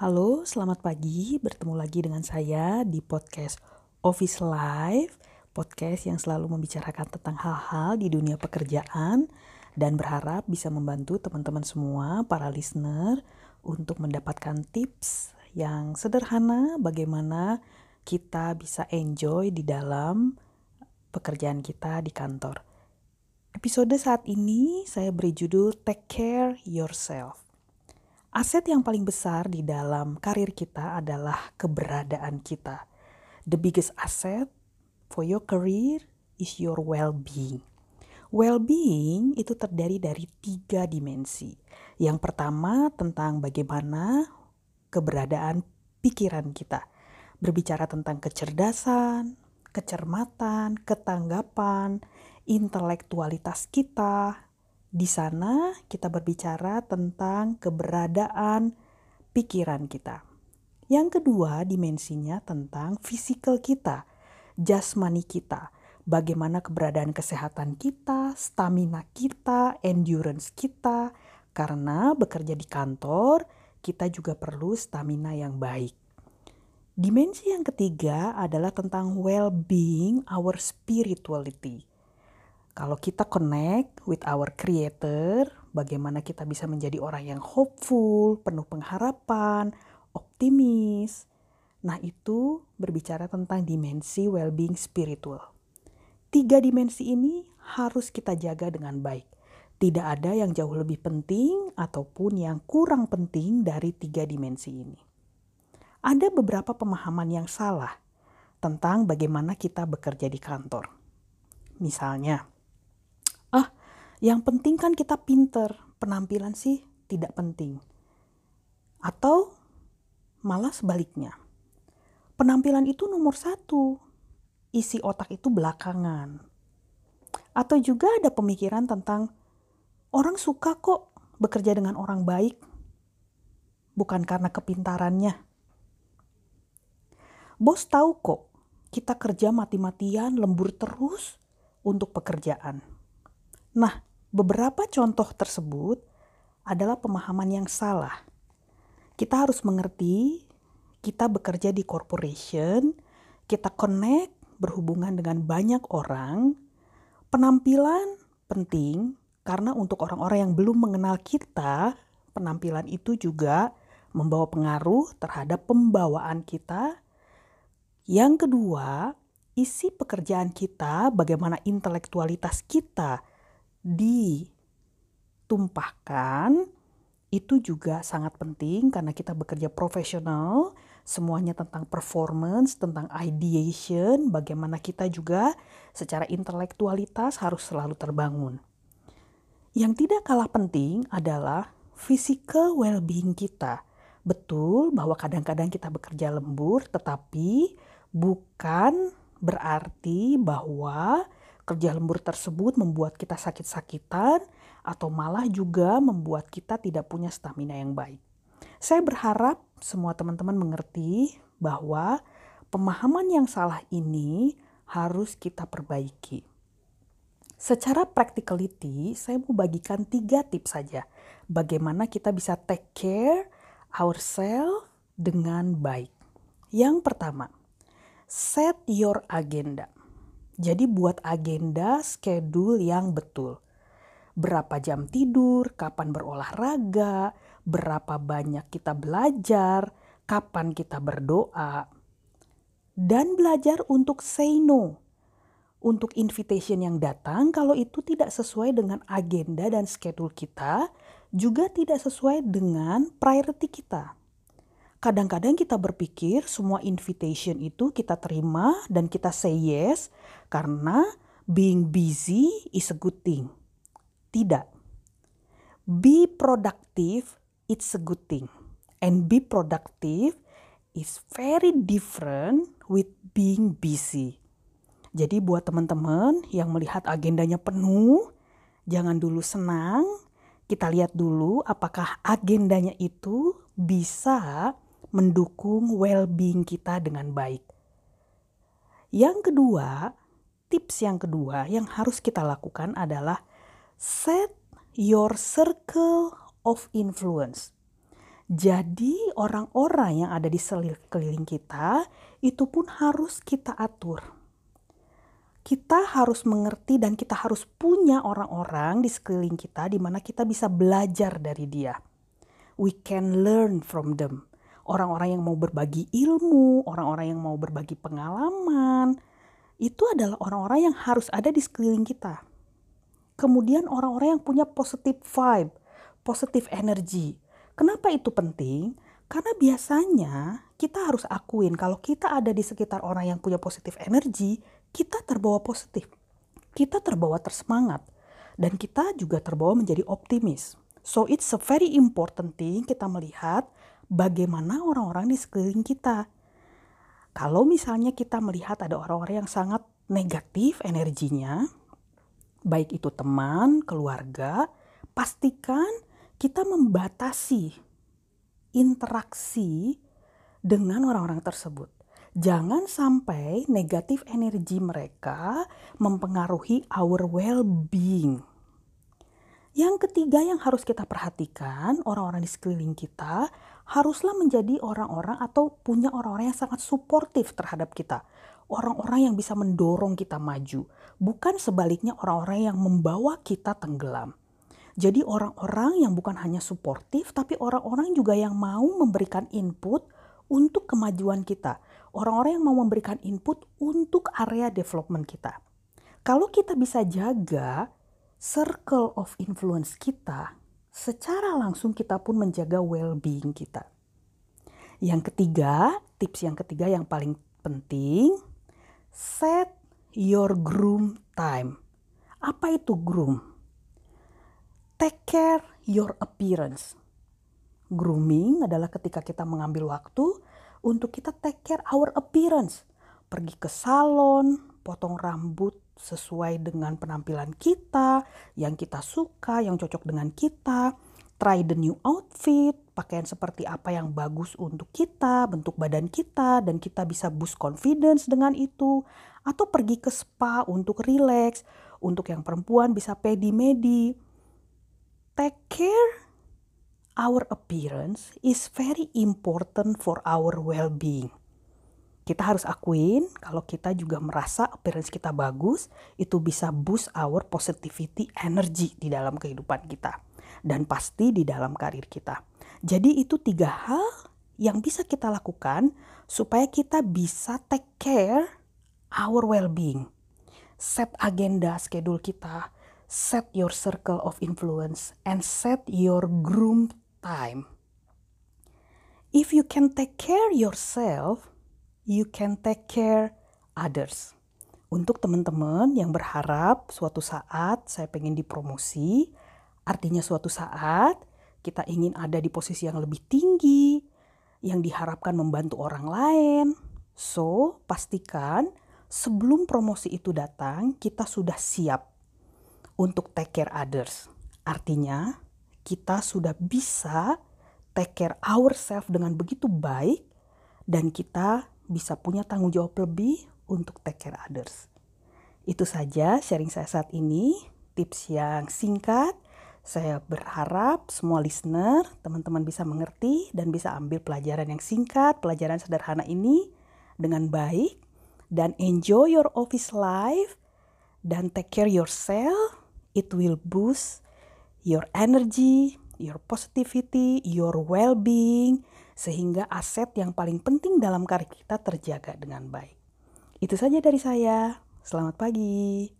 Halo, selamat pagi. Bertemu lagi dengan saya di podcast Office Life, podcast yang selalu membicarakan tentang hal-hal di dunia pekerjaan dan berharap bisa membantu teman-teman semua, para listener, untuk mendapatkan tips yang sederhana bagaimana kita bisa enjoy di dalam pekerjaan kita di kantor. Episode saat ini saya beri judul Take Care Yourself. Aset yang paling besar di dalam karir kita adalah keberadaan kita. The biggest asset for your career is your well-being. Well-being itu terdiri dari tiga dimensi. Yang pertama tentang bagaimana keberadaan pikiran kita. Berbicara tentang kecerdasan, kecermatan, ketanggapan, intelektualitas kita, di sana kita berbicara tentang keberadaan pikiran kita. Yang kedua dimensinya tentang fisikal kita, jasmani kita. Bagaimana keberadaan kesehatan kita, stamina kita, endurance kita. Karena bekerja di kantor, kita juga perlu stamina yang baik. Dimensi yang ketiga adalah tentang well-being our spirituality kalau kita connect with our creator, bagaimana kita bisa menjadi orang yang hopeful, penuh pengharapan, optimis. Nah, itu berbicara tentang dimensi well-being spiritual. Tiga dimensi ini harus kita jaga dengan baik. Tidak ada yang jauh lebih penting ataupun yang kurang penting dari tiga dimensi ini. Ada beberapa pemahaman yang salah tentang bagaimana kita bekerja di kantor. Misalnya, yang penting kan kita pinter, penampilan sih tidak penting. Atau malah sebaliknya. Penampilan itu nomor satu, isi otak itu belakangan. Atau juga ada pemikiran tentang orang suka kok bekerja dengan orang baik, bukan karena kepintarannya. Bos tahu kok kita kerja mati-matian lembur terus untuk pekerjaan Nah, beberapa contoh tersebut adalah pemahaman yang salah. Kita harus mengerti, kita bekerja di corporation, kita connect, berhubungan dengan banyak orang. Penampilan penting karena untuk orang-orang yang belum mengenal kita, penampilan itu juga membawa pengaruh terhadap pembawaan kita. Yang kedua, isi pekerjaan kita, bagaimana intelektualitas kita ditumpahkan itu juga sangat penting karena kita bekerja profesional, semuanya tentang performance, tentang ideation, bagaimana kita juga secara intelektualitas harus selalu terbangun. Yang tidak kalah penting adalah physical well-being kita. Betul bahwa kadang-kadang kita bekerja lembur, tetapi bukan berarti bahwa Kerja lembur tersebut membuat kita sakit-sakitan atau malah juga membuat kita tidak punya stamina yang baik. Saya berharap semua teman-teman mengerti bahwa pemahaman yang salah ini harus kita perbaiki. Secara practicality, saya mau bagikan tiga tips saja bagaimana kita bisa take care ourselves dengan baik. Yang pertama, set your agenda. Jadi buat agenda schedule yang betul. Berapa jam tidur, kapan berolahraga, berapa banyak kita belajar, kapan kita berdoa. Dan belajar untuk say no. Untuk invitation yang datang kalau itu tidak sesuai dengan agenda dan schedule kita, juga tidak sesuai dengan priority kita kadang-kadang kita berpikir semua invitation itu kita terima dan kita say yes karena being busy is a good thing. Tidak. Be productive, it's a good thing. And be productive is very different with being busy. Jadi buat teman-teman yang melihat agendanya penuh, jangan dulu senang. Kita lihat dulu apakah agendanya itu bisa mendukung well-being kita dengan baik. Yang kedua, tips yang kedua yang harus kita lakukan adalah set your circle of influence. Jadi orang-orang yang ada di sekeliling kita itu pun harus kita atur. Kita harus mengerti dan kita harus punya orang-orang di sekeliling kita di mana kita bisa belajar dari dia. We can learn from them. Orang-orang yang mau berbagi ilmu, orang-orang yang mau berbagi pengalaman, itu adalah orang-orang yang harus ada di sekeliling kita. Kemudian orang-orang yang punya positive vibe, positive energy Kenapa itu penting? Karena biasanya kita harus akuin kalau kita ada di sekitar orang yang punya positif energi, kita terbawa positif. Kita terbawa tersemangat. Dan kita juga terbawa menjadi optimis. So it's a very important thing kita melihat bagaimana orang-orang di sekeliling kita. Kalau misalnya kita melihat ada orang-orang yang sangat negatif energinya, baik itu teman, keluarga, pastikan kita membatasi interaksi dengan orang-orang tersebut. Jangan sampai negatif energi mereka mempengaruhi our well-being. Yang ketiga yang harus kita perhatikan, orang-orang di sekeliling kita haruslah menjadi orang-orang atau punya orang-orang yang sangat suportif terhadap kita. Orang-orang yang bisa mendorong kita maju, bukan sebaliknya orang-orang yang membawa kita tenggelam. Jadi orang-orang yang bukan hanya suportif tapi orang-orang juga yang mau memberikan input untuk kemajuan kita. Orang-orang yang mau memberikan input untuk area development kita. Kalau kita bisa jaga circle of influence kita, secara langsung kita pun menjaga well-being kita. Yang ketiga, tips yang ketiga yang paling penting, set your groom time. Apa itu groom? take care your appearance. Grooming adalah ketika kita mengambil waktu untuk kita take care our appearance. Pergi ke salon, potong rambut sesuai dengan penampilan kita, yang kita suka, yang cocok dengan kita. Try the new outfit, pakaian seperti apa yang bagus untuk kita, bentuk badan kita, dan kita bisa boost confidence dengan itu. Atau pergi ke spa untuk relax, untuk yang perempuan bisa pedi-medi take care our appearance is very important for our well-being. Kita harus akuin kalau kita juga merasa appearance kita bagus, itu bisa boost our positivity energy di dalam kehidupan kita. Dan pasti di dalam karir kita. Jadi itu tiga hal yang bisa kita lakukan supaya kita bisa take care our well-being. Set agenda schedule kita, set your circle of influence, and set your groom time. If you can take care yourself, you can take care others. Untuk teman-teman yang berharap suatu saat saya pengen dipromosi, artinya suatu saat kita ingin ada di posisi yang lebih tinggi, yang diharapkan membantu orang lain. So, pastikan sebelum promosi itu datang, kita sudah siap untuk take care others. Artinya, kita sudah bisa take care ourselves dengan begitu baik dan kita bisa punya tanggung jawab lebih untuk take care others. Itu saja sharing saya saat ini, tips yang singkat. Saya berharap semua listener, teman-teman bisa mengerti dan bisa ambil pelajaran yang singkat, pelajaran sederhana ini dengan baik dan enjoy your office life dan take care yourself it will boost your energy, your positivity, your well-being, sehingga aset yang paling penting dalam karir kita terjaga dengan baik. Itu saja dari saya. Selamat pagi.